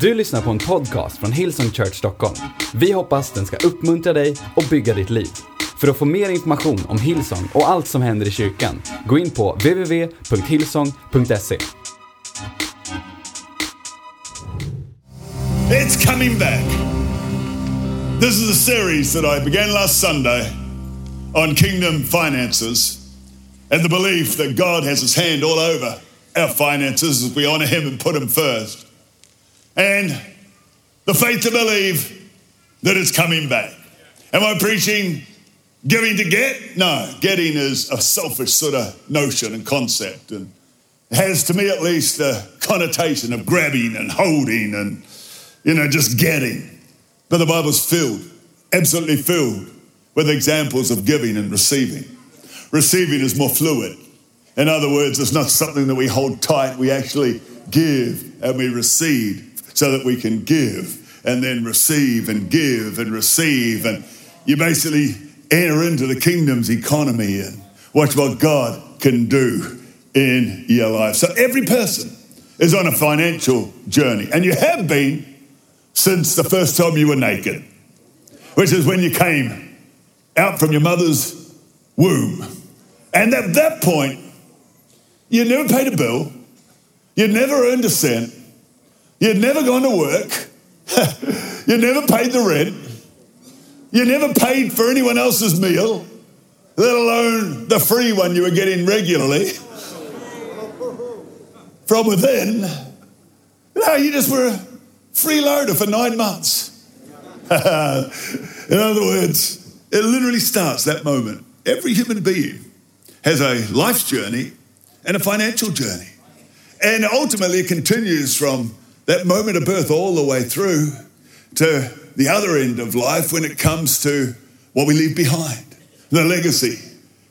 Du lyssnar på en podcast från Hillsong Church Stockholm. Vi hoppas den ska uppmuntra dig och bygga ditt liv. För att få mer information om Hillsong och allt som händer i kyrkan, gå in på www.hillsong.se. It's coming back. This is a series that I began last Sunday on kingdom finances and the belief that God has his hand all over our finances as we honor him and put him first. And the faith to believe that it's coming back. Am I preaching giving to get? No, getting is a selfish sort of notion and concept and has to me at least a connotation of grabbing and holding and you know just getting. But the Bible's filled, absolutely filled with examples of giving and receiving. Receiving is more fluid. In other words, it's not something that we hold tight. We actually give and we receive so that we can give and then receive and give and receive. And you basically enter into the kingdom's economy and watch what God can do in your life. So every person is on a financial journey, and you have been since the first time you were naked, which is when you came out from your mother's womb. And at that point, you never paid a bill, you'd never earned a cent, you'd never gone to work, you never paid the rent, you never paid for anyone else's meal, let alone the free one you were getting regularly from within. No, you just were a freeloader for nine months. In other words, it literally starts that moment. Every human being has a life's journey and a financial journey. And ultimately, it continues from that moment of birth all the way through to the other end of life when it comes to what we leave behind, the legacy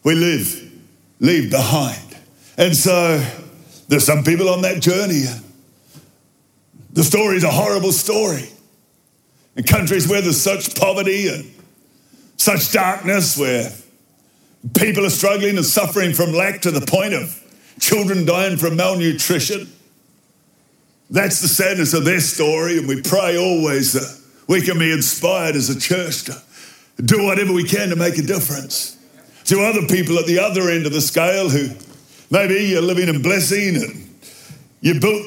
we live, leave behind. And so there's some people on that journey. The story is a horrible story. In countries where there's such poverty and such darkness, where people are struggling and suffering from lack to the point of children dying from malnutrition. That's the sadness of their story, and we pray always that we can be inspired as a church to do whatever we can to make a difference. To other people at the other end of the scale who maybe you're living in blessing and you built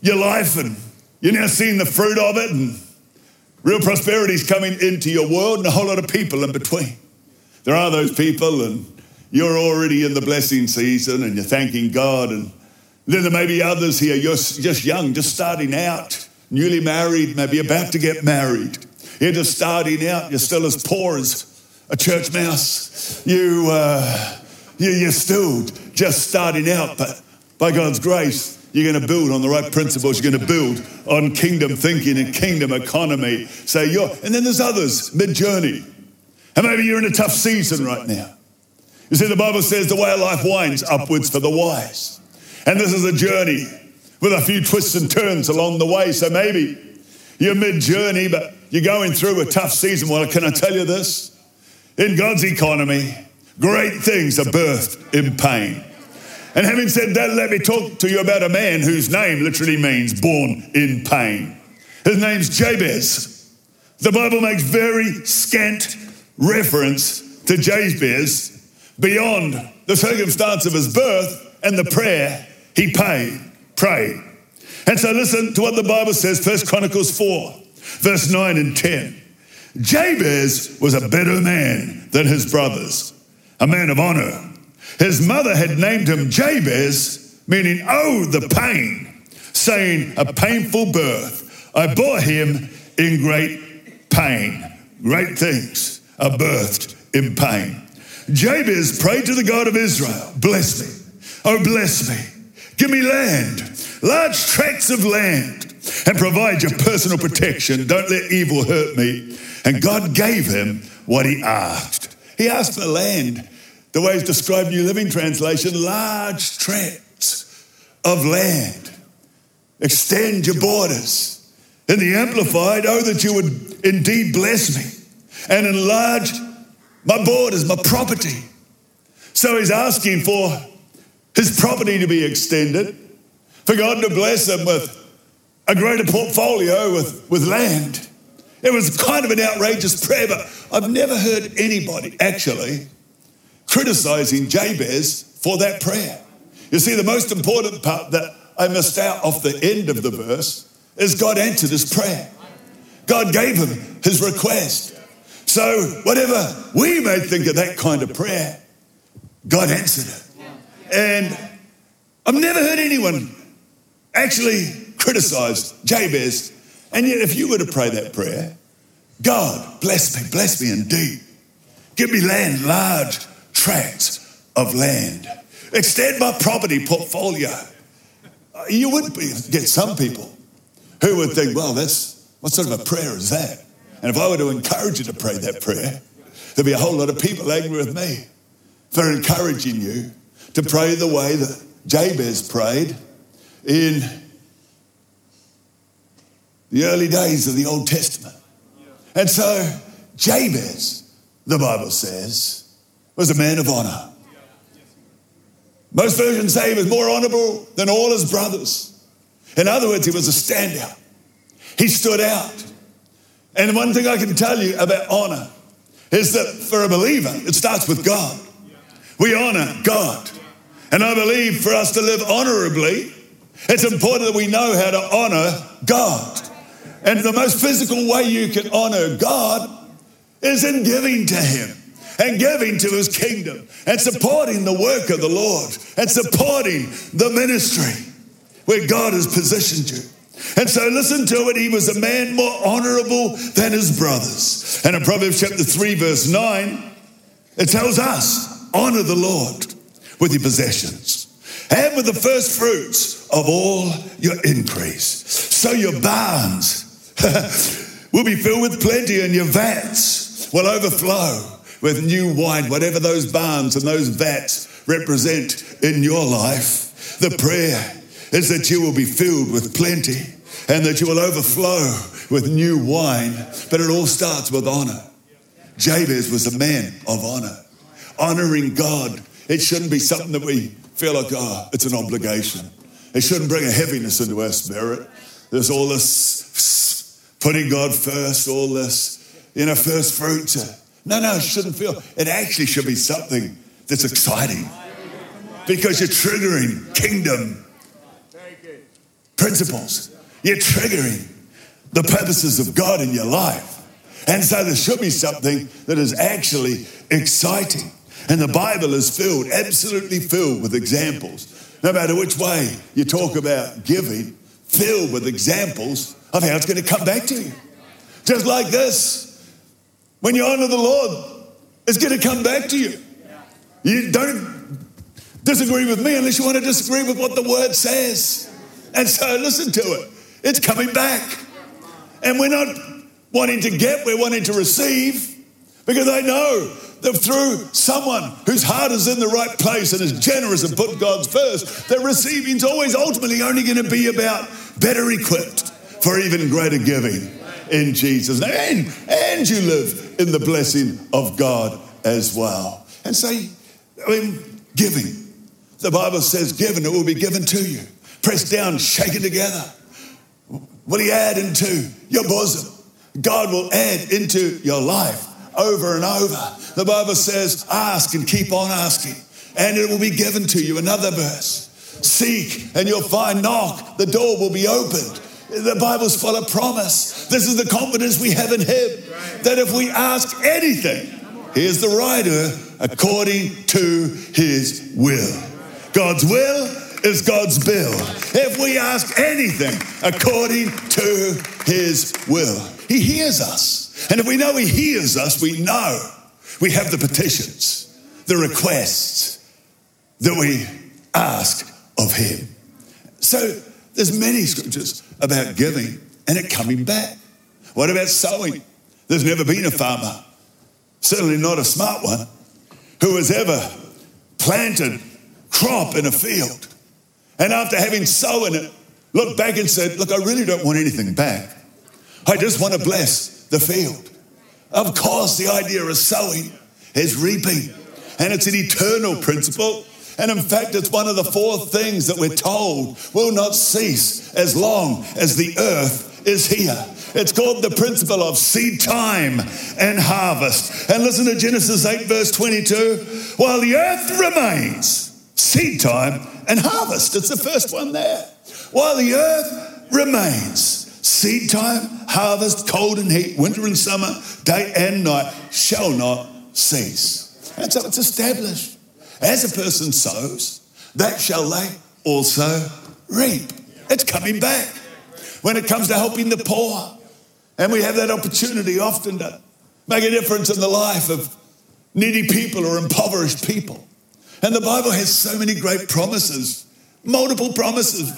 your life and you're now seeing the fruit of it, and real prosperity is coming into your world, and a whole lot of people in between. There are those people, and you're already in the blessing season and you're thanking God. And then there may be others here, you're just young, just starting out, newly married, maybe about to get married. You're just starting out, you're still as poor as a church mouse. You, uh, you, you're still just starting out, but by God's grace, you're going to build on the right principles. You're going to build on kingdom thinking and kingdom economy. So you're, and then there's others mid journey. And maybe you're in a tough season right now. You see, the Bible says the way of life winds upwards for the wise. And this is a journey with a few twists and turns along the way. So maybe you're mid journey, but you're going through a tough season. Well, can I tell you this? In God's economy, great things are birthed in pain. And having said that, let me talk to you about a man whose name literally means born in pain. His name's Jabez. The Bible makes very scant reference to Jabez beyond the circumstance of his birth and the prayer he paid, prayed. And so listen to what the Bible says, First Chronicles 4, verse 9 and 10. Jabez was a better man than his brothers, a man of honor. His mother had named him Jabez, meaning, oh, the pain, saying, a painful birth. I bore him in great pain. Great things are birthed in pain. Jabez prayed to the God of Israel, bless me, oh, bless me. Give me land, large tracts of land, and provide your personal protection. Don't let evil hurt me. And God gave him what he asked. He asked for land, the way it's described in New Living Translation, large tracts of land. Extend your borders. In the Amplified, oh, that you would indeed bless me and enlarge my borders, my property. So he's asking for his property to be extended, for God to bless him with a greater portfolio with, with land. It was kind of an outrageous prayer, but I've never heard anybody actually criticizing Jabez for that prayer. You see, the most important part that I missed out off the end of the verse is God answered his prayer. God gave him his request. So, whatever we may think of that kind of prayer, God answered it. And I've never heard anyone actually criticize Jabez. And yet, if you were to pray that prayer, God, bless me, bless me indeed. Give me land, large tracts of land. Extend my property portfolio. Uh, you would be, get some people who would think, well, that's what sort of a prayer is that? And if I were to encourage you to pray that prayer, there'd be a whole lot of people angry with me for encouraging you to pray the way that Jabez prayed in the early days of the Old Testament. And so Jabez, the Bible says, was a man of honor. Most versions say he was more honorable than all his brothers. In other words, he was a standout. He stood out. And one thing I can tell you about honor is that for a believer, it starts with God. We honor God. And I believe for us to live honorably, it's important that we know how to honor God. And the most physical way you can honor God is in giving to Him and giving to His kingdom and supporting the work of the Lord and supporting the ministry where God has positioned you. And so listen to it. He was a man more honorable than his brothers. And in Proverbs chapter 3, verse 9, it tells us honor the Lord with your possessions and with the first fruits of all your increase. So your barns will be filled with plenty and your vats will overflow with new wine, whatever those barns and those vats represent in your life. The prayer is that you will be filled with plenty and that you will overflow with new wine. But it all starts with honor. Jabez was a man of honor. Honoring God, it shouldn't be something that we feel like, oh, it's an obligation. It shouldn't bring a heaviness into our spirit. There's all this putting God first, all this, you know, first fruits. No, no, it shouldn't feel. It actually should be something that's exciting because you're triggering kingdom principles. You're triggering the purposes of God in your life. And so there should be something that is actually exciting. And the Bible is filled, absolutely filled with examples. No matter which way you talk about giving, filled with examples of how it's going to come back to you. Just like this. When you honor the Lord, it's going to come back to you. You don't disagree with me unless you want to disagree with what the word says. And so listen to it. It's coming back. And we're not wanting to get, we're wanting to receive because I know through someone whose heart is in the right place and is generous and put God's first, that receiving is always ultimately only going to be about better equipped for even greater giving in Jesus' name. And, and you live in the blessing of God as well. And say, I mean, giving. The Bible says, given, it will be given to you pressed down, shaken together. Will He add into your bosom? God will add into your life over and over. The Bible says, ask and keep on asking, and it will be given to you. Another verse seek and you'll find, knock, the door will be opened. The Bible's full of promise. This is the confidence we have in Him that if we ask anything, He is the writer according to His will. God's will is God's bill. If we ask anything according to his will, he hears us. And if we know he hears us, we know we have the petitions, the requests that we ask of him. So there's many scriptures about giving and it coming back. What about sowing? There's never been a farmer, certainly not a smart one, who has ever planted crop in a field and after having sown it, looked back and said, Look, I really don't want anything back. I just want to bless the field. Of course, the idea of sowing is reaping, and it's an eternal principle. And in fact, it's one of the four things that we're told will not cease as long as the earth is here. It's called the principle of seed time and harvest. And listen to Genesis 8, verse 22. While the earth remains, seed time and harvest. It's the first one there. While the earth remains, seed time, harvest, cold and heat, winter and summer, day and night shall not cease. And so it's established. As a person sows, that shall they also reap. It's coming back. When it comes to helping the poor, and we have that opportunity often to make a difference in the life of needy people or impoverished people. And the Bible has so many great promises, multiple promises,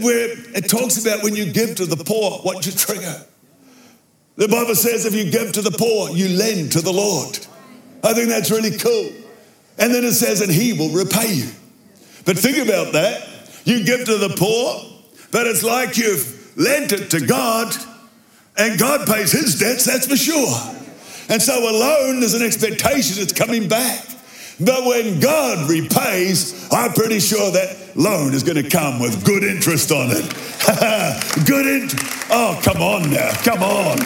where it talks about when you give to the poor, what you trigger. The Bible says if you give to the poor, you lend to the Lord. I think that's really cool. And then it says, and he will repay you. But think about that. You give to the poor, but it's like you've lent it to God, and God pays his debts, that's for sure. And so a loan, there's an expectation it's coming back. But when God repays, I'm pretty sure that loan is going to come with good interest on it. good interest. Oh, come on now. Come on.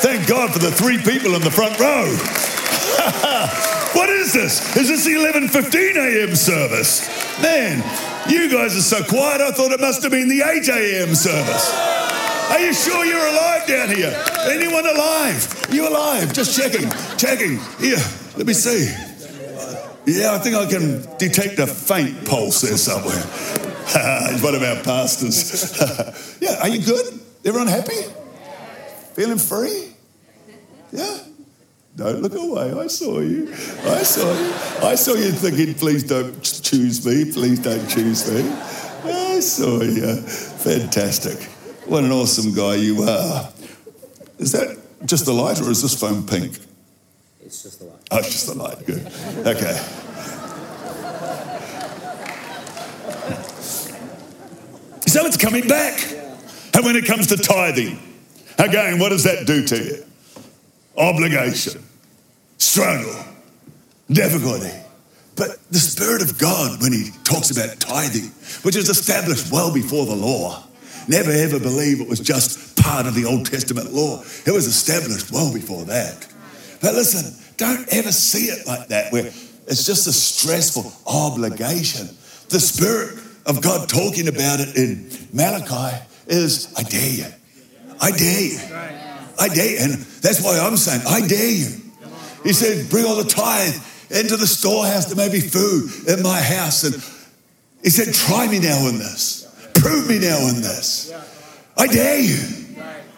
Thank God for the three people in the front row. what is this? Is this the 11:15 a.m. service? Man, you guys are so quiet. I thought it must have been the 8 a.m. service. Are you sure you're alive down here? Anyone alive? You alive? Just checking, checking. Here, let me see. Yeah, I think I can detect a faint pulse there somewhere. He's one of our pastors. yeah, are you good? Everyone happy? Feeling free? Yeah? Don't look away. I saw you. I saw you. I saw you thinking, please don't choose me. Please don't choose me. I saw you. Fantastic. What an awesome guy you are. Is that just the light or is this phone pink? It's just the light. Oh, it's just the light. Good. Okay. So it's coming back. And when it comes to tithing, again, what does that do to you? Obligation, struggle, difficulty. But the Spirit of God, when He talks about tithing, which is established well before the law, never ever believe it was just part of the Old Testament law. It was established well before that. But listen, don't ever see it like that, where it's just a stressful obligation. The Spirit of God talking about it in Malachi is, I dare you. I dare you. I dare you. And that's why I'm saying, I dare you. He said, bring all the tithe into the storehouse. There may be food in my house. And he said, try me now in this. Prove me now in this. I dare you.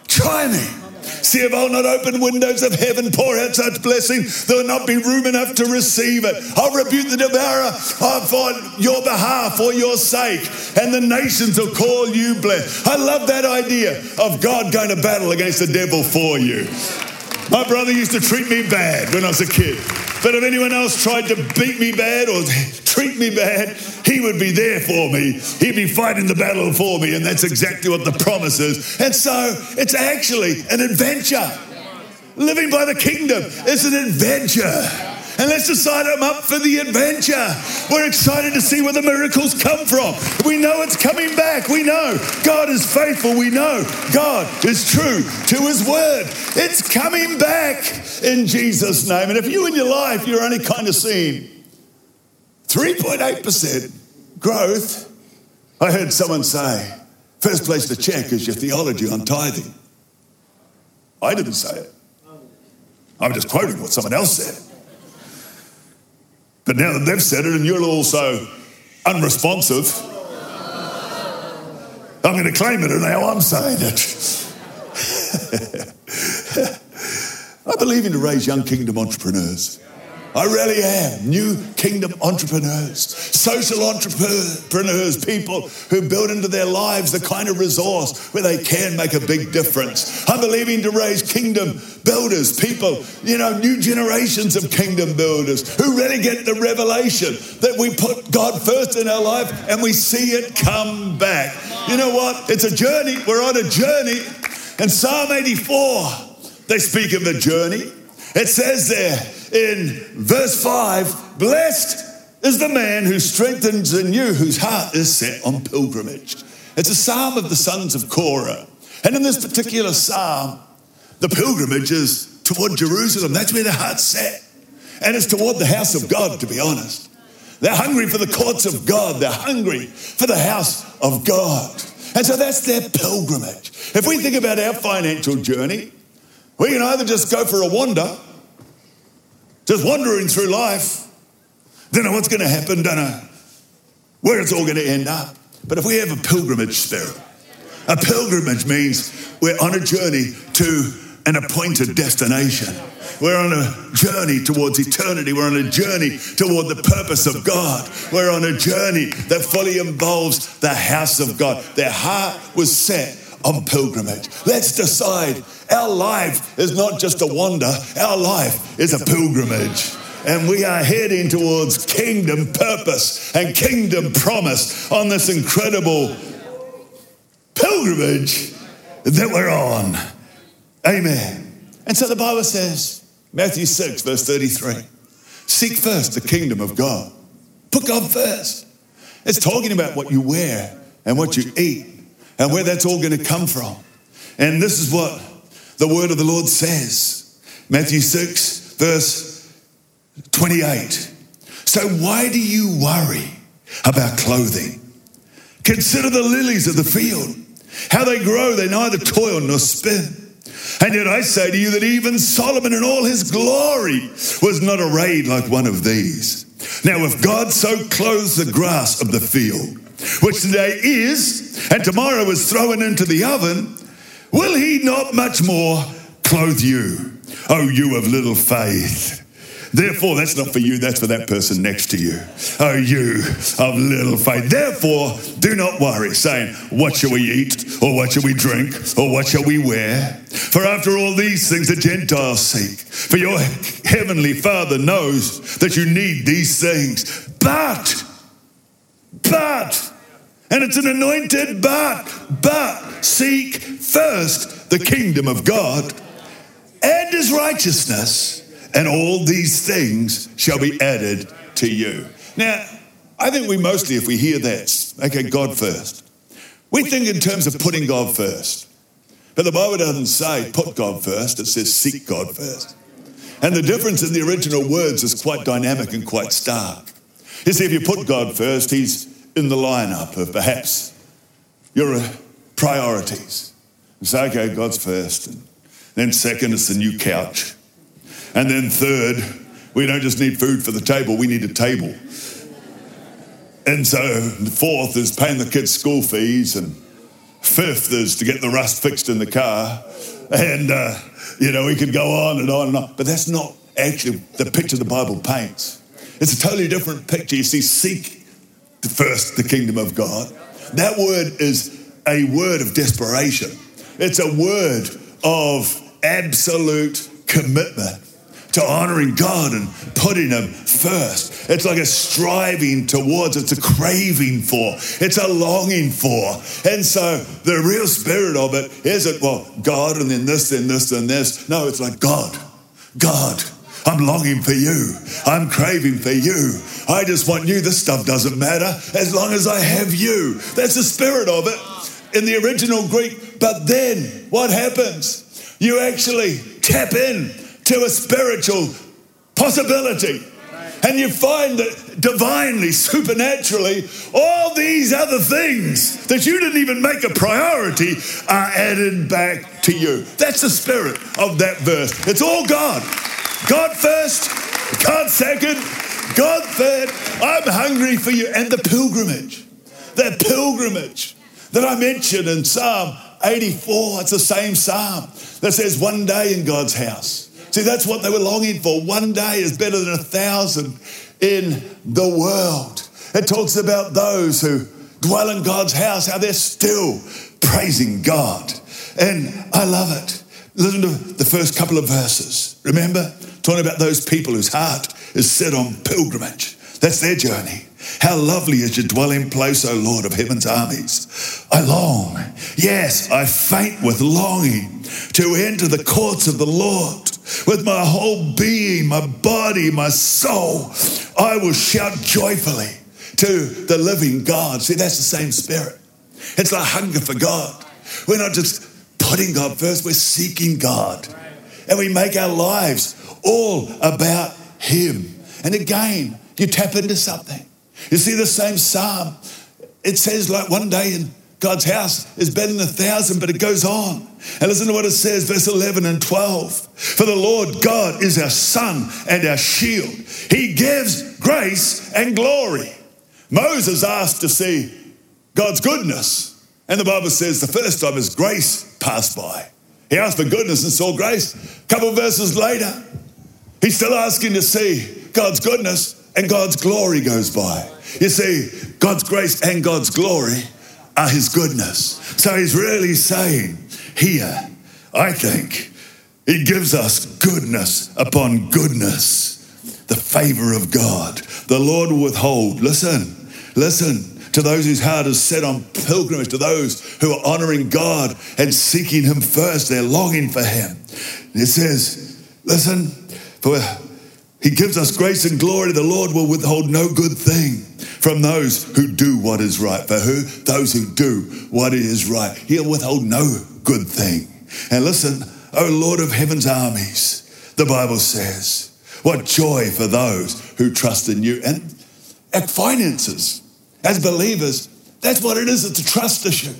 Try me. See if I'll not open windows of heaven, pour out such blessing, there will not be room enough to receive it. I'll rebuke the devourer uh, for your behalf, for your sake, and the nations will call you blessed. I love that idea of God going to battle against the devil for you. My brother used to treat me bad when I was a kid. But if anyone else tried to beat me bad or treat me bad, he would be there for me. He'd be fighting the battle for me, and that's exactly what the promise is. And so it's actually an adventure. Living by the kingdom is an adventure. And let's decide I'm up for the adventure. We're excited to see where the miracles come from. We know it's coming back. We know God is faithful. We know God is true to his word. It's coming back in Jesus' name. And if you in your life, you're only kind of seeing 3.8% growth, I heard someone say, first place to check is your theology on tithing. I didn't say it. I'm just quoting what someone else said. But now that they've said it and you're also unresponsive, I'm going to claim it and now I'm saying it. I believe in to raise young kingdom entrepreneurs. I really am. New kingdom entrepreneurs, social entrepreneurs, people who build into their lives the kind of resource where they can make a big difference. I'm believing to raise kingdom builders, people, you know, new generations of kingdom builders who really get the revelation that we put God first in our life and we see it come back. You know what? It's a journey. We're on a journey. And Psalm 84, they speak of the journey. It says there, in verse 5 Blessed is the man who strengthens in you, whose heart is set on pilgrimage. It's a psalm of the sons of Korah. And in this particular psalm, the pilgrimage is toward Jerusalem. That's where their heart's set. And it's toward the house of God, to be honest. They're hungry for the courts of God. They're hungry for the house of God. And so that's their pilgrimage. If we think about our financial journey, we can either just go for a wander, just wandering through life, don't know what's going to happen, don't know where it's all going to end up. But if we have a pilgrimage spirit, a pilgrimage means we're on a journey to an appointed destination. We're on a journey towards eternity. We're on a journey toward the purpose of God. We're on a journey that fully involves the house of God. Their heart was set on pilgrimage. Let's decide our life is not just a wander, our life is a pilgrimage. And we are heading towards kingdom purpose and kingdom promise on this incredible pilgrimage that we're on. Amen. And so the Bible says, Matthew 6, verse 33 Seek first the kingdom of God. Put God first. It's talking about what you wear and what you eat and where that's all going to come from. And this is what the word of the Lord says Matthew 6, verse 28. So, why do you worry about clothing? Consider the lilies of the field, how they grow, they neither toil nor spin. And yet I say to you that even Solomon in all his glory was not arrayed like one of these. Now, if God so clothes the grass of the field, which today is, and tomorrow is thrown into the oven, will he not much more clothe you, O you of little faith? Therefore, that's not for you, that's for that person next to you. Oh, you of little faith. Therefore, do not worry, saying, What shall we eat? Or what shall we drink? Or what shall we wear? For after all these things the Gentiles seek. For your heavenly Father knows that you need these things. But, but, and it's an anointed but, but seek first the kingdom of God and his righteousness and all these things shall be added to you. Now, I think we mostly, if we hear that, okay, God first, we think in terms of putting God first. But the Bible doesn't say put God first, it says seek God first. And the difference in the original words is quite dynamic and quite stark. You see, if you put God first, He's in the lineup of perhaps your priorities. You say, okay, God's first. And then second is the new couch. And then third, we don't just need food for the table, we need a table. And so fourth is paying the kids' school fees, and fifth is to get the rust fixed in the car. And, uh, you know, we could go on and on and on. But that's not actually the picture the Bible paints. It's a totally different picture. You see, seek first the kingdom of God. That word is a word of desperation, it's a word of absolute commitment to honoring God and putting Him first. It's like a striving towards, it's a craving for, it's a longing for. And so the real spirit of it isn't, well, God and then this, then this, then this. No, it's like God, God. I'm longing for you. I'm craving for you. I just want you. This stuff doesn't matter as long as I have you. That's the spirit of it in the original Greek. But then what happens? You actually tap in to a spiritual possibility. And you find that divinely, supernaturally, all these other things that you didn't even make a priority are added back to you. That's the spirit of that verse. It's all God. God first, God second, God third. I'm hungry for you. And the pilgrimage, that pilgrimage that I mentioned in Psalm 84, it's the same psalm that says, One day in God's house. See, that's what they were longing for. One day is better than a thousand in the world. It talks about those who dwell in God's house, how they're still praising God. And I love it. Listen to the first couple of verses. Remember? Talking about those people whose heart is set on pilgrimage. That's their journey. How lovely is your dwelling place, O Lord of heaven's armies. I long, yes, I faint with longing to enter the courts of the Lord. With my whole being, my body, my soul, I will shout joyfully to the living God. See, that's the same spirit. It's like hunger for God. We're not just putting God first, we're seeking God. And we make our lives all about Him. And again, you tap into something. You see the same psalm. It says, like one day in God's house is better than a thousand, but it goes on. And listen to what it says, verse 11 and 12. For the Lord God is our sun and our shield. He gives grace and glory. Moses asked to see God's goodness. And the Bible says the first time his grace passed by. He asked for goodness and saw grace. A couple verses later, he's still asking to see God's goodness and God's glory goes by. You see, God's grace and God's glory are his goodness. So he's really saying here, I think, he gives us goodness upon goodness, the favor of God. The Lord will withhold. Listen, listen. To those whose heart is set on pilgrimage, to those who are honoring God and seeking Him first, they're longing for Him. It says, Listen, for he gives us grace and glory. The Lord will withhold no good thing from those who do what is right. For who? Those who do what is right. He'll withhold no good thing. And listen, O Lord of heaven's armies, the Bible says, what joy for those who trust in you. And at finances, as believers, that's what it is. It's a trust issue.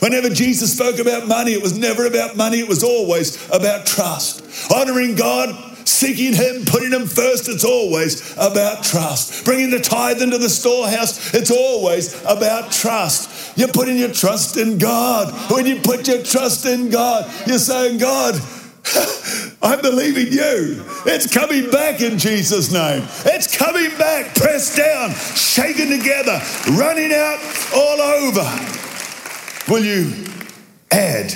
Whenever Jesus spoke about money, it was never about money, it was always about trust. Honoring God seeking Him, putting Him first, it's always about trust. Bringing the tithe into the storehouse, it's always about trust. You're putting your trust in God. When you put your trust in God, you're saying, God, I believe in you. It's coming back in Jesus' name. It's coming back, pressed down, shaken together, running out all over. Will you add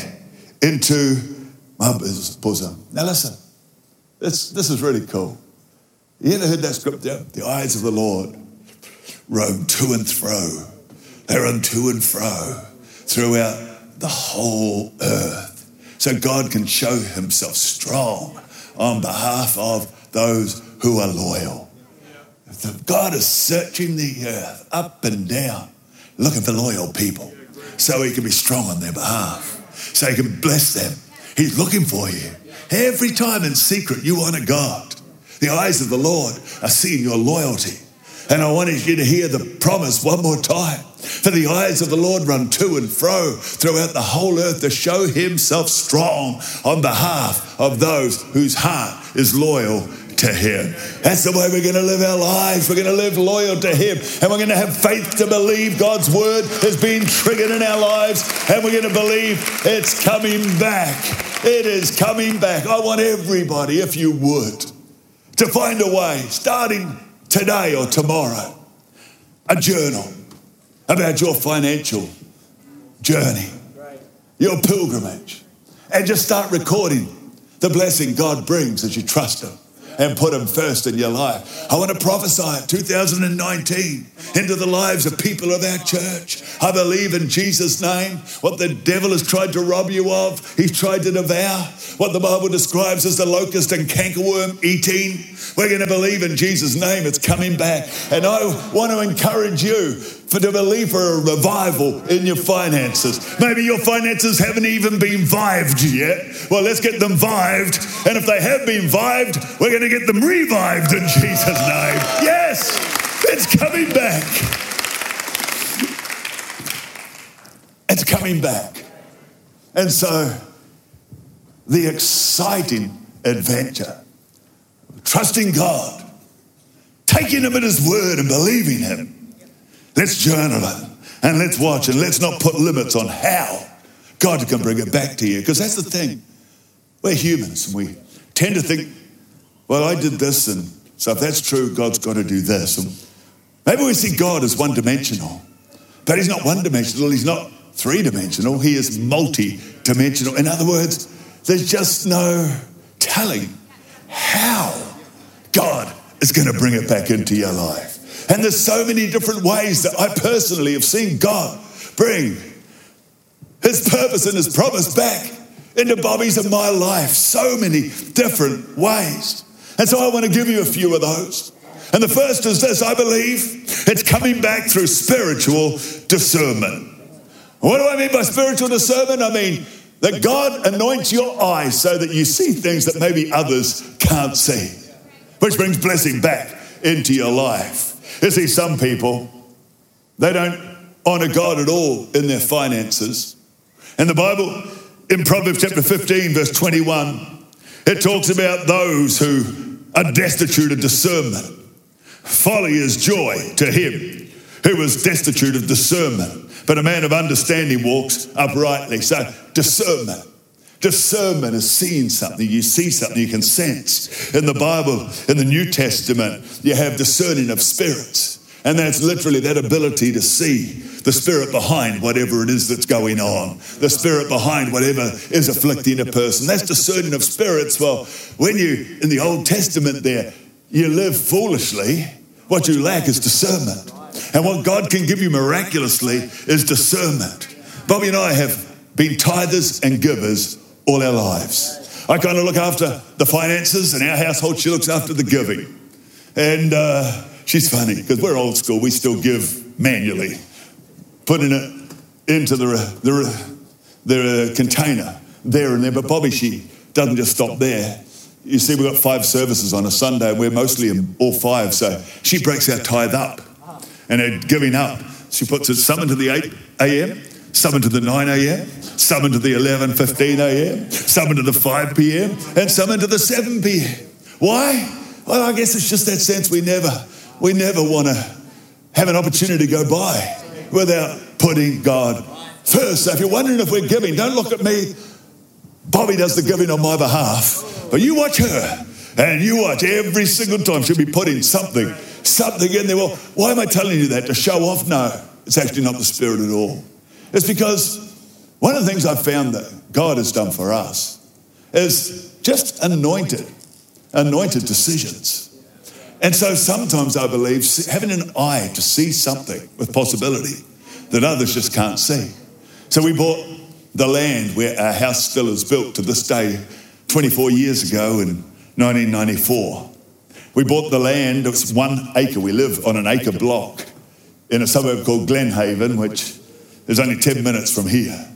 into my bosom? Now listen. This, this is really cool. You ever heard that scripture? The eyes of the Lord roam to and fro. They run to and fro throughout the whole earth. So God can show himself strong on behalf of those who are loyal. God is searching the earth up and down, looking for loyal people so he can be strong on their behalf, so he can bless them. He's looking for you. Every time in secret you honor God. The eyes of the Lord are seeing your loyalty. And I wanted you to hear the promise one more time. For the eyes of the Lord run to and fro throughout the whole earth to show himself strong on behalf of those whose heart is loyal to Him. That's the way we're going to live our lives. We're going to live loyal to Him. And we're going to have faith to believe God's word has been triggered in our lives. And we're going to believe it's coming back. It is coming back. I want everybody, if you would, to find a way, starting today or tomorrow, a journal about your financial journey, your pilgrimage, and just start recording the blessing God brings as you trust Him and put Him first in your life. I want to prophesy 2019 into the lives of people of our church. I believe in Jesus' name what the devil has tried to rob you of, he's tried to devour what the Bible describes as the locust and cankerworm eating. We're going to believe in Jesus' name, it's coming back. And I want to encourage you for to believe for a revival in your finances. Maybe your finances haven't even been vived yet. Well, let's get them vived. And if they have been vived, we're going to get them revived in Jesus' name. Yes, it's coming back. It's coming back. And so, the exciting adventure, trusting God, taking Him at His word and believing Him Let's journal it and let's watch and let's not put limits on how God can bring it back to you. Because that's the thing. We're humans and we tend to think, well, I did this, and so if that's true, God's got to do this. And maybe we see God as one dimensional, but He's not one dimensional, He's not three dimensional, He is multi dimensional. In other words, there's just no telling how God is going to bring it back into your life. And there's so many different ways that I personally have seen God bring His purpose and His promise back into Bobbie's and my life. So many different ways. And so I want to give you a few of those. And the first is this I believe it's coming back through spiritual discernment. What do I mean by spiritual discernment? I mean that God anoints your eyes so that you see things that maybe others can't see, which brings blessing back into your life. You see, some people, they don't honor God at all in their finances. And the Bible, in Proverbs chapter 15, verse 21, it talks about those who are destitute of discernment. Folly is joy to him who is destitute of discernment. But a man of understanding walks uprightly. So, discernment. Discernment is seeing something. You see something you can sense. In the Bible, in the New Testament, you have discerning of spirits. And that's literally that ability to see the spirit behind whatever it is that's going on, the spirit behind whatever is afflicting a person. That's discerning of spirits. Well, when you, in the Old Testament, there, you live foolishly, what you lack is discernment. And what God can give you miraculously is discernment. Bobbie and I have been tithers and givers all our lives. I kind of look after the finances, and our household, she looks after the giving. And, uh, She's funny because we're old school. We still give manually, putting it into the, the, the container there and there. But Bobbie, she doesn't just stop there. You see, we've got five services on a Sunday, and we're mostly in all five. So she breaks our tithe up and her giving up. She puts it some into the 8 a.m., some into the 9 a.m., some into the 11, 15 a.m., some into the 5 p.m., and some into the 7 p.m. Why? Well, I guess it's just that sense we never we never want to have an opportunity to go by without putting God first. So if you're wondering if we're giving, don't look at me. Bobbie does the giving on my behalf, but you watch her and you watch every single time she'll be putting something, something in there. Well, why am I telling you that? To show off? No, it's actually not the spirit at all. It's because one of the things I've found that God has done for us is just anointed, anointed decisions. And so sometimes I believe having an eye to see something with possibility that others just can't see. So we bought the land where our house still is built to this day 24 years ago in 1994. We bought the land, it was one acre. We live on an acre block in a suburb called Glenhaven, which is only 10 minutes from here.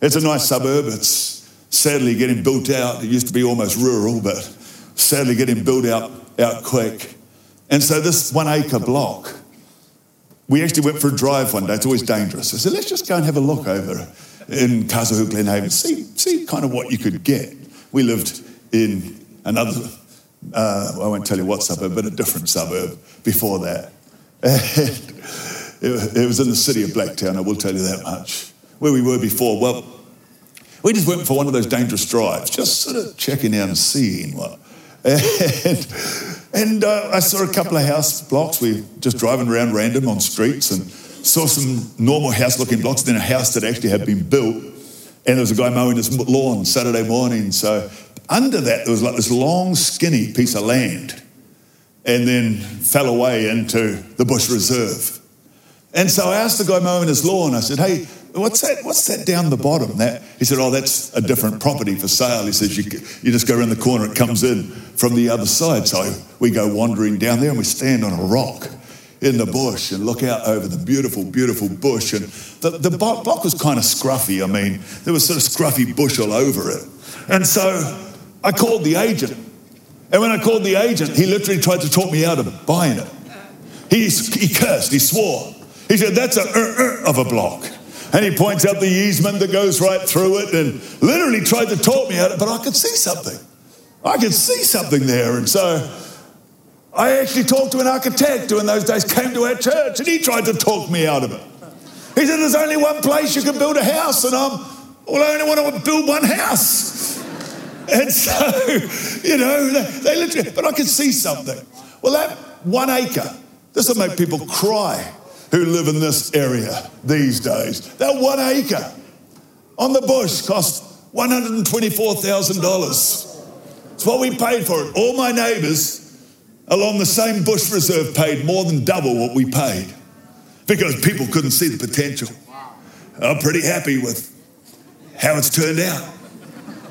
It's a nice suburb. It's sadly getting built out. It used to be almost rural, but sadly getting built out, out quick. And so this one acre block, we actually went for a drive one day. It's always dangerous. I said, let's just go and have a look over in Kazahu Glenhaven, see, see kind of what you could get. We lived in another, uh, I won't tell you what suburb, but a different suburb before that. it, it was in the city of Blacktown, I will tell you that much. Where we were before, well, we just went for one of those dangerous drives, just sort of checking out and seeing what. And and uh, I saw a couple of house blocks. We were just driving around random on streets and saw some normal house looking blocks, then a house that actually had been built. And there was a guy mowing his lawn Saturday morning. So under that, there was like this long, skinny piece of land and then fell away into the bush reserve. And so I asked the guy mowing his lawn, I said, hey, what's that, what's that down the bottom? That, he said, oh, that's a different property for sale. He says, you, you just go around the corner, it comes in from the other side. So we go wandering down there and we stand on a rock in the bush and look out over the beautiful, beautiful bush. And the, the block was kind of scruffy. I mean, there was sort of scruffy bush all over it. And so I called the agent. And when I called the agent, he literally tried to talk me out of buying it. He, he cursed, he swore. He said, That's a uh, uh, of a block. And he points out the easement that goes right through it and literally tried to talk me out of it, but I could see something. I could see something there. And so I actually talked to an architect who in those days came to our church and he tried to talk me out of it. He said, There's only one place you can build a house, and I'm, well, I only want to build one house. And so, you know, they, they literally, but I could see something. Well, that one acre, this will make people cry who live in this area these days. That one acre on the bush cost $124,000. It's what we paid for it. All my neighbours, along the same bush reserve paid more than double what we paid because people couldn't see the potential. I'm pretty happy with how it's turned out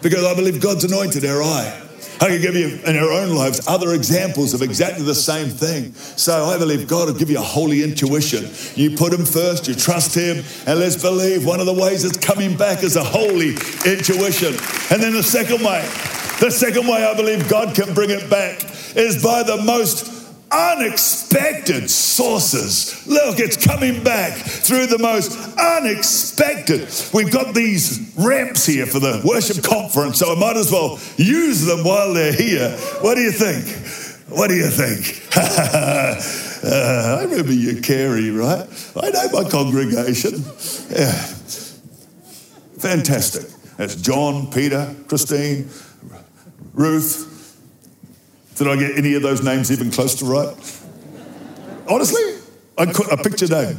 because I believe God's anointed our eye. I can give you in our own lives other examples of exactly the same thing. So I believe God will give you a holy intuition. You put Him first, you trust Him, and let's believe one of the ways it's coming back is a holy intuition. And then the second way, the second way I believe God can bring it back is by the most unexpected sources. Look, it's coming back through the most unexpected. We've got these ramps here for the worship conference, so I might as well use them while they're here. What do you think? What do you think? uh, I remember you, Carrie, right? I know my congregation. Yeah. Fantastic. That's John, Peter, Christine, Ruth, did I get any of those names even close to right? Honestly, I, I picked your name.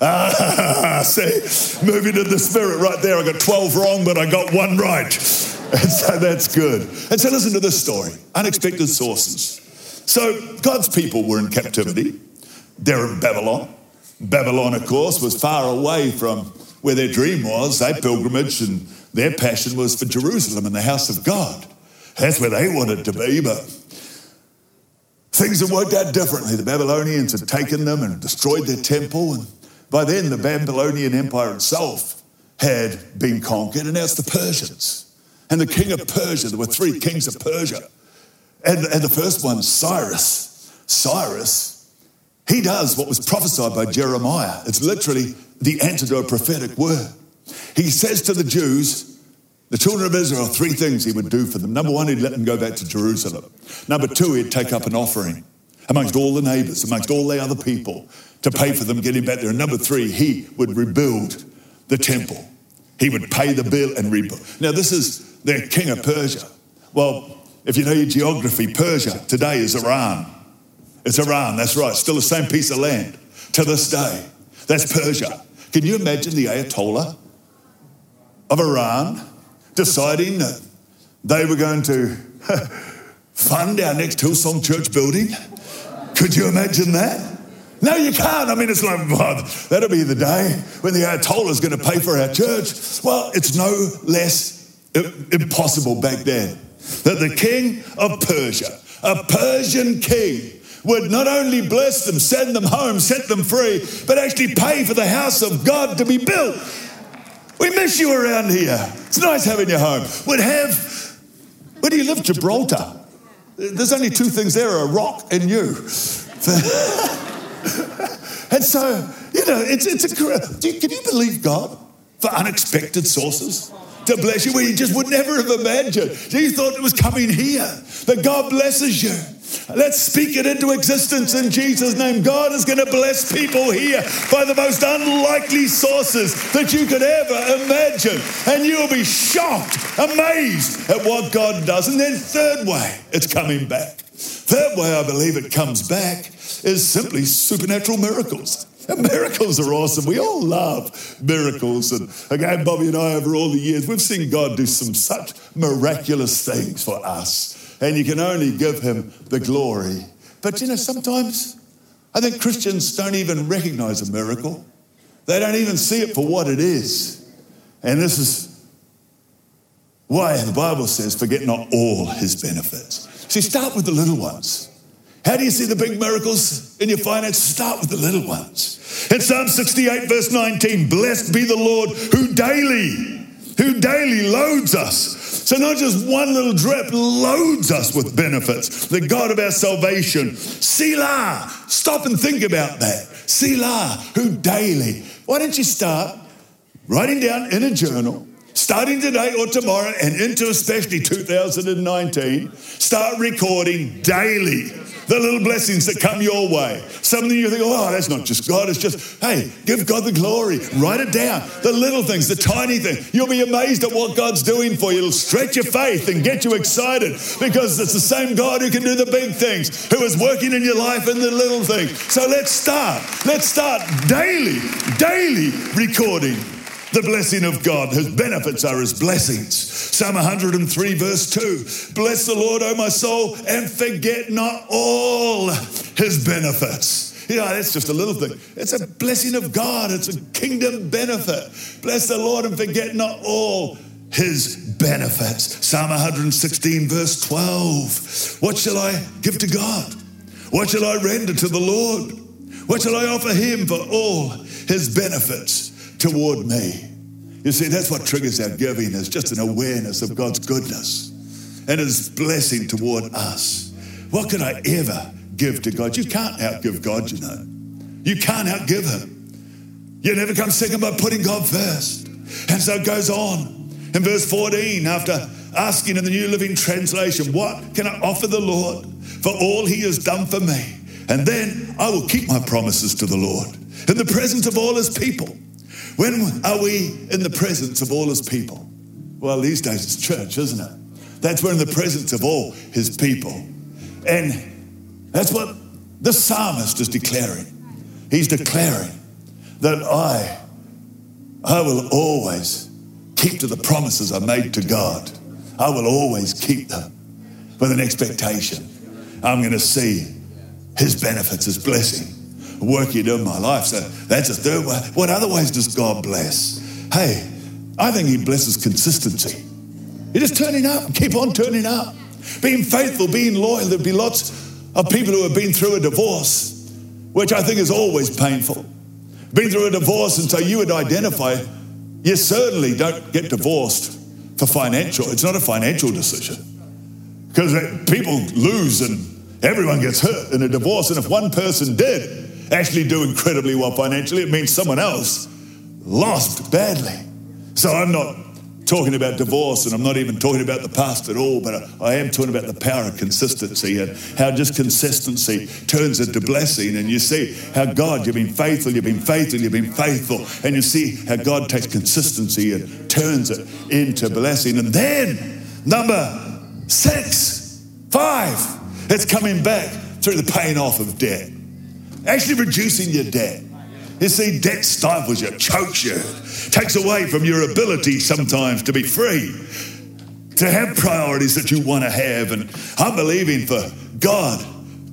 Ah, see, moving in the spirit right there. I got 12 wrong, but I got one right. And so that's good. And so listen to this story unexpected sources. So God's people were in captivity. They're in Babylon. Babylon, of course, was far away from where their dream was. Their pilgrimage and their passion was for Jerusalem and the house of God. That's where they wanted to be, but Things had worked out differently. The Babylonians had taken them and destroyed their temple. And by then, the Babylonian Empire itself had been conquered, and now it's the Persians. And the king of Persia, there were three kings of Persia. And, and the first one, Cyrus. Cyrus, he does what was prophesied by Jeremiah. It's literally the answer to a prophetic word. He says to the Jews, the children of Israel, three things he would do for them. Number one, he'd let them go back to Jerusalem. Number two, he'd take up an offering amongst all the neighbors, amongst all the other people to pay for them getting back there. And number three, he would rebuild the temple. He would pay the bill and rebuild. Now, this is the king of Persia. Well, if you know your geography, Persia today is Iran. It's Iran, that's right, still the same piece of land to this day. That's Persia. Can you imagine the Ayatollah of Iran deciding that they were going to fund our next Hillsong church building. Could you imagine that? No, you can't. I mean, it's like, well, that'll be the day when the Ayatollah is going to pay for our church. Well, it's no less impossible back then that the king of Persia, a Persian king, would not only bless them, send them home, set them free, but actually pay for the house of God to be built. We miss you around here. It's nice having you home. We'd have, where do you live? Gibraltar. There's only two things there a rock and you. and so, you know, it's, it's a, can you believe God for unexpected sources? to bless you you just would never have imagined. You thought it was coming here. That God blesses you. Let's speak it into existence in Jesus' name. God is going to bless people here by the most unlikely sources that you could ever imagine. And you'll be shocked, amazed at what God does. And then, third way, it's coming back. Third way I believe it comes back is simply supernatural miracles. And miracles are awesome. We all love miracles. And again, Bobbie and I, over all the years, we've seen God do some such miraculous things for us and you can only give him the glory. But you know, sometimes I think Christians don't even recognize a miracle, they don't even see it for what it is. And this is why the Bible says, forget not all his benefits. See, start with the little ones. How do you see the big miracles in your finances? Start with the little ones. In Psalm 68, verse 19, blessed be the Lord who daily, who daily loads us so, not just one little drip loads us with benefits. The God of our salvation, Selah. Stop and think about that. Selah, who daily. Why don't you start writing down in a journal, starting today or tomorrow and into especially 2019, start recording daily the little blessings that come your way. Something you think, oh, that's not just God, it's just, hey, give God the glory. Write it down. The little things, the tiny things. You'll be amazed at what God's doing for you. It'll stretch your faith and get you excited because it's the same God who can do the big things, who is working in your life in the little things. So let's start. Let's start daily, daily recording the blessing of God. His benefits are his blessings. Psalm 103, verse 2 Bless the Lord, O my soul, and forget not all his benefits. You know, that's just a little thing. It's a blessing of God, it's a kingdom benefit. Bless the Lord and forget not all his benefits. Psalm 116, verse 12. What shall I give to God? What shall I render to the Lord? What shall I offer him for all his benefits toward me? You see, that's what triggers our giving is just an awareness of God's goodness and his blessing toward us. What could I ever give to God? You can't outgive God, you know. You can't outgive him. You never come second by putting God first. And so it goes on. In verse 14, after asking in the New Living Translation, What can I offer the Lord for all he has done for me? And then I will keep my promises to the Lord in the presence of all his people. When are we in the presence of all his people? Well, these days it's church, isn't it? That's we're in the presence of all his people. And that's what the psalmist is declaring. He's declaring that I, I will always keep to the promises I made to God. I will always keep them with an expectation. I'm going to see his benefits, his blessing working in my life. So that's a third way. What other ways does God bless? Hey, I think he blesses consistency. You just turning up, keep on turning up. Being faithful, being loyal. There'll be lots of people who have been through a divorce, which I think is always painful. Been through a divorce, and so you would identify you certainly don't get divorced for financial. It's not a financial decision because uh, people lose and everyone gets hurt in a divorce. And if one person did actually do incredibly well financially, it means someone else lost badly. So I'm not talking about divorce, and I'm not even talking about the past at all, but I am talking about the power of consistency and how just consistency turns into blessing. And you see how God, you've been faithful, you've been faithful, you've been faithful, and you see how God takes consistency and turns it into blessing. And then, number six, five, it's coming back through the paying off of debt, actually reducing your debt. You see, debt stifles you, chokes you, takes away from your ability sometimes to be free, to have priorities that you want to have. And I'm believing for God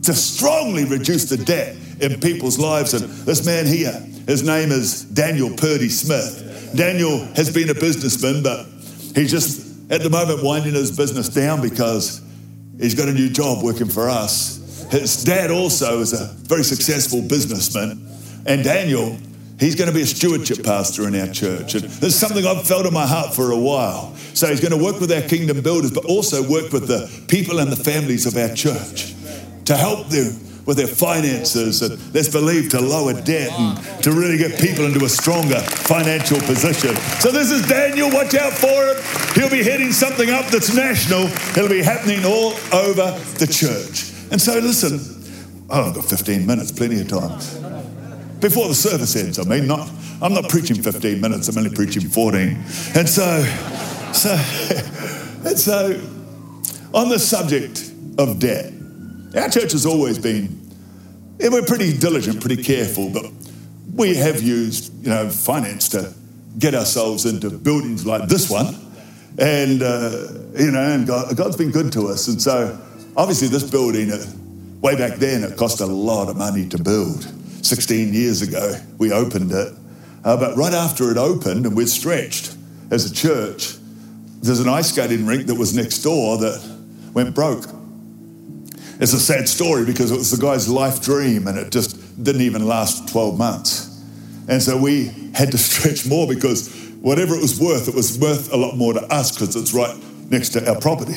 to strongly reduce the debt in people's lives. And this man here, his name is Daniel Purdy Smith. Daniel has been a businessman, but he's just at the moment winding his business down because he's got a new job working for us. His dad also is a very successful businessman. And Daniel, he's going to be a stewardship pastor in our church. And there's something I've felt in my heart for a while. So he's going to work with our kingdom builders, but also work with the people and the families of our church to help them with their finances and let's believe to lower debt and to really get people into a stronger financial position. So this is Daniel, watch out for him. He'll be heading something up that's national. It'll be happening all over the church. And so listen, oh, I've got 15 minutes, plenty of time before the service ends. I mean, not I'm not preaching 15 minutes. I'm only preaching 14. And so, so, and so, on the subject of debt, our church has always been. Yeah, we're pretty diligent, pretty careful, but we have used, you know, finance to get ourselves into buildings like this one, and uh, you know, and God, God's been good to us. And so, obviously, this building, uh, way back then, it cost a lot of money to build. 16 years ago, we opened it. Uh, but right after it opened, and we're stretched as a church, there's an ice skating rink that was next door that went broke. It's a sad story because it was the guy's life dream and it just didn't even last 12 months. And so we had to stretch more because whatever it was worth, it was worth a lot more to us because it's right next to our property.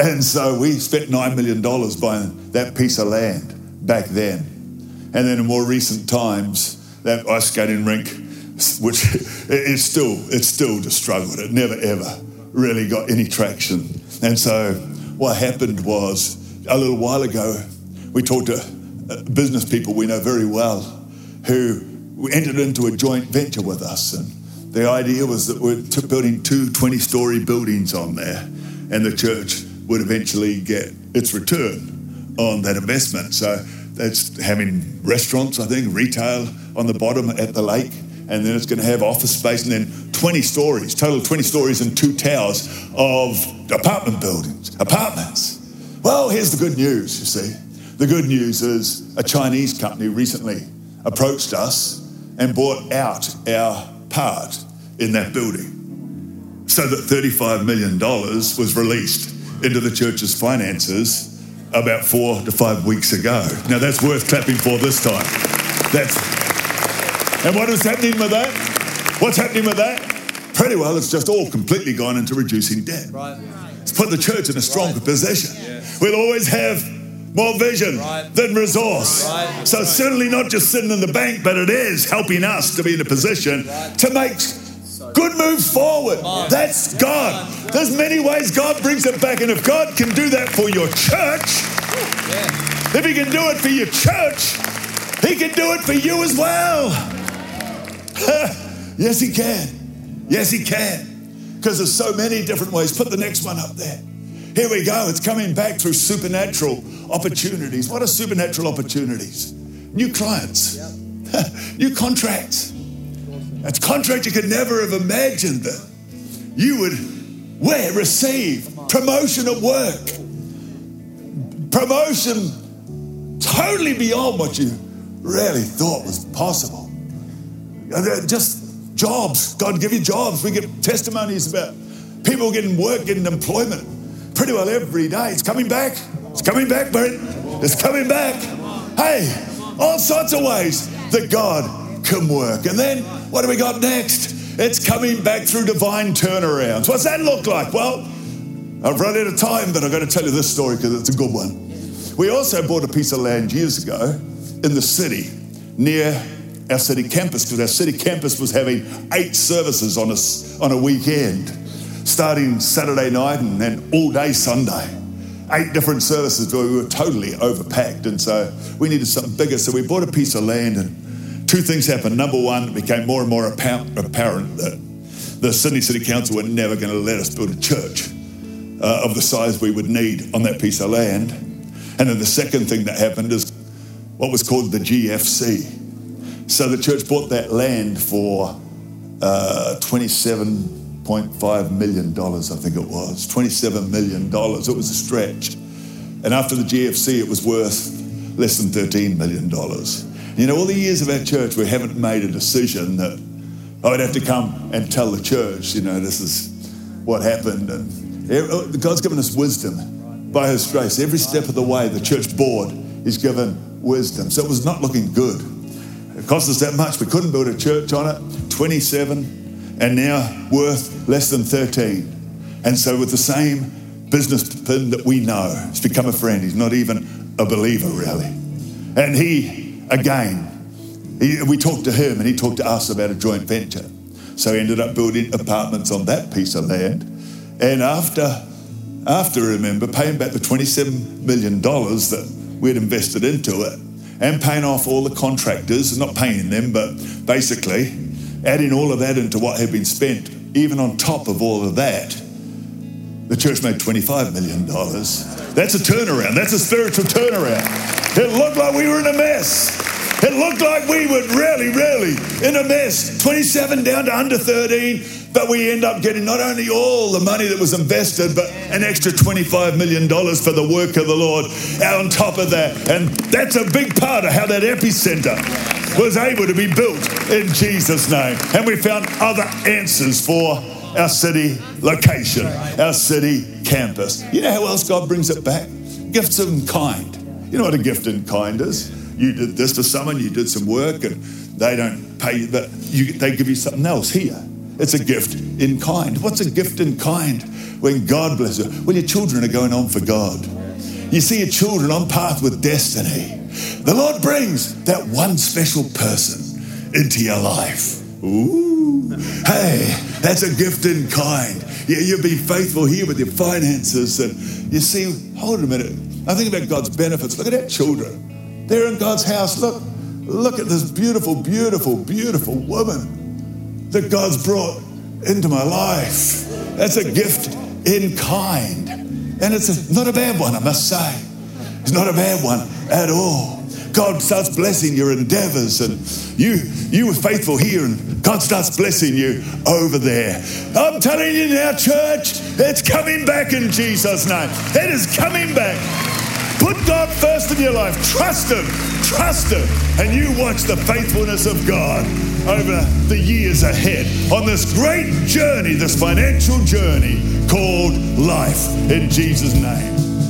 And so we spent $9 million buying that piece of land back then. And then in more recent times, that ice skating rink, which is still it's still just struggled. It never ever really got any traction. And so what happened was a little while ago, we talked to uh, business people we know very well who entered into a joint venture with us. And the idea was that we're building two 20 story buildings on there, and the church would eventually get its return on that investment. So that's having restaurants, I think, retail on the bottom at the lake. and then it's going to have office space, and then 20 stories, total 20 stories and two towers of apartment buildings, apartments. Well, here's the good news, you see. The good news is a Chinese company recently approached us and bought out our part in that building so that $35 million was released into the church's finances about four to five weeks ago. Now that's worth clapping for this time. That's and what is happening with that? What's happening with that? Pretty well, it's just all completely gone into reducing debt. Right. It's put the church in a stronger Right. position. We'll always have more vision Right. than resource. Right. So certainly not just sitting in the bank, but it is helping us to be in a position to make good move forward. That's God. There's many ways God brings it back, and if God can do that for your church, if He can do it for your church, He can do it for you as well. yes, He can. Yes, He can. Because there's so many different ways. Put the next one up there. Here we go. It's coming back through supernatural opportunities. What are supernatural opportunities? New clients, new contracts. That's contract you could never have imagined that you would where receive promotion at work. Promotion totally beyond what you really thought was possible. Uh, they're Just jobs. God give you jobs. We get testimonies about people getting work, getting employment pretty well every day. It's coming back. It's coming back, Brent. It's coming back. Hey, all sorts of ways that God can work. And then what do we got next? It's coming back through divine turnarounds. What's that look like? Well, I've run out of time, but I'm going to tell you this story because it's a good one. We also bought a piece of land years ago in the city near our city campus because our city campus was having eight services on a, on a weekend, starting Saturday night and then all day Sunday. Eight different services, we were totally overpacked, and so we needed something bigger. So we bought a piece of land, and two things happened. Number one, it became more and more apparent that the Sydney City Council were never going to let us build a church uh, of the size we would need on that piece of land. And then the second thing that happened is what was called the GFC. So the church bought that land for uh, $27.5 million, I think it was. $27 million. It was a stretch. And after the GFC, it was worth less than $13 million. You know, all the years of our church, we haven't made a decision that oh, I would have to come and tell the church, you know, this is what happened. And uh, God's given us wisdom by His grace. Every step of the way, the church board is given wisdom. So it was not looking good. It cost us that much. We couldn't build a church on it. 27, and now worth less than 13. And so, with the same business pin that we know, he's become a friend. He's not even a believer, really. And he, again, we talked to him and he talked to us about a joint venture. So he ended up building apartments on that piece of land. And after, after remember, paying back the $27 million that we'd invested into it and paying off all the contractors, not paying them, but basically adding all of that into what had been spent, even on top of all of that, the church made $25 million. That's a turnaround. That's a spiritual turnaround. It looked like we were in a mess. It looked like we were really, really in a mess. 27 down to under 13. But we end up getting not only all the money that was invested, but an extra $25 million for the work of the Lord on top of that. And that's a big part of how that epicenter was able to be built in Jesus' name. And we found other answers for our city location, our city campus. You know how else God brings it back? Gifts in kind. You know what a gift in kind is? You did this to someone, you did some work, and they don't pay you, but you, they give you something else here. It's a gift in kind. What's a gift in kind? When God blesses you. Well, your children are going on for God. You see your children on path with destiny. The Lord brings that one special person into your life. Ooh, hey, that's a gift in kind. Yeah, you've been faithful here with your finances, and you see, hold a minute. I think about God's benefits. Look at our children. They're in God's house. Look, look at this beautiful, beautiful, beautiful woman that God's brought into my life. That's a gift in kind. And it's a, not a bad one, I must say. It's not a bad one at all. God starts blessing your endeavors and you you were faithful here and God starts blessing you over there. I'm telling you now, church, it's coming back in Jesus' name. It is coming back. Put God first in your life. Trust Him. Trust Him. And you watch the faithfulness of God over the years ahead on this great journey, this financial journey called life in Jesus' name.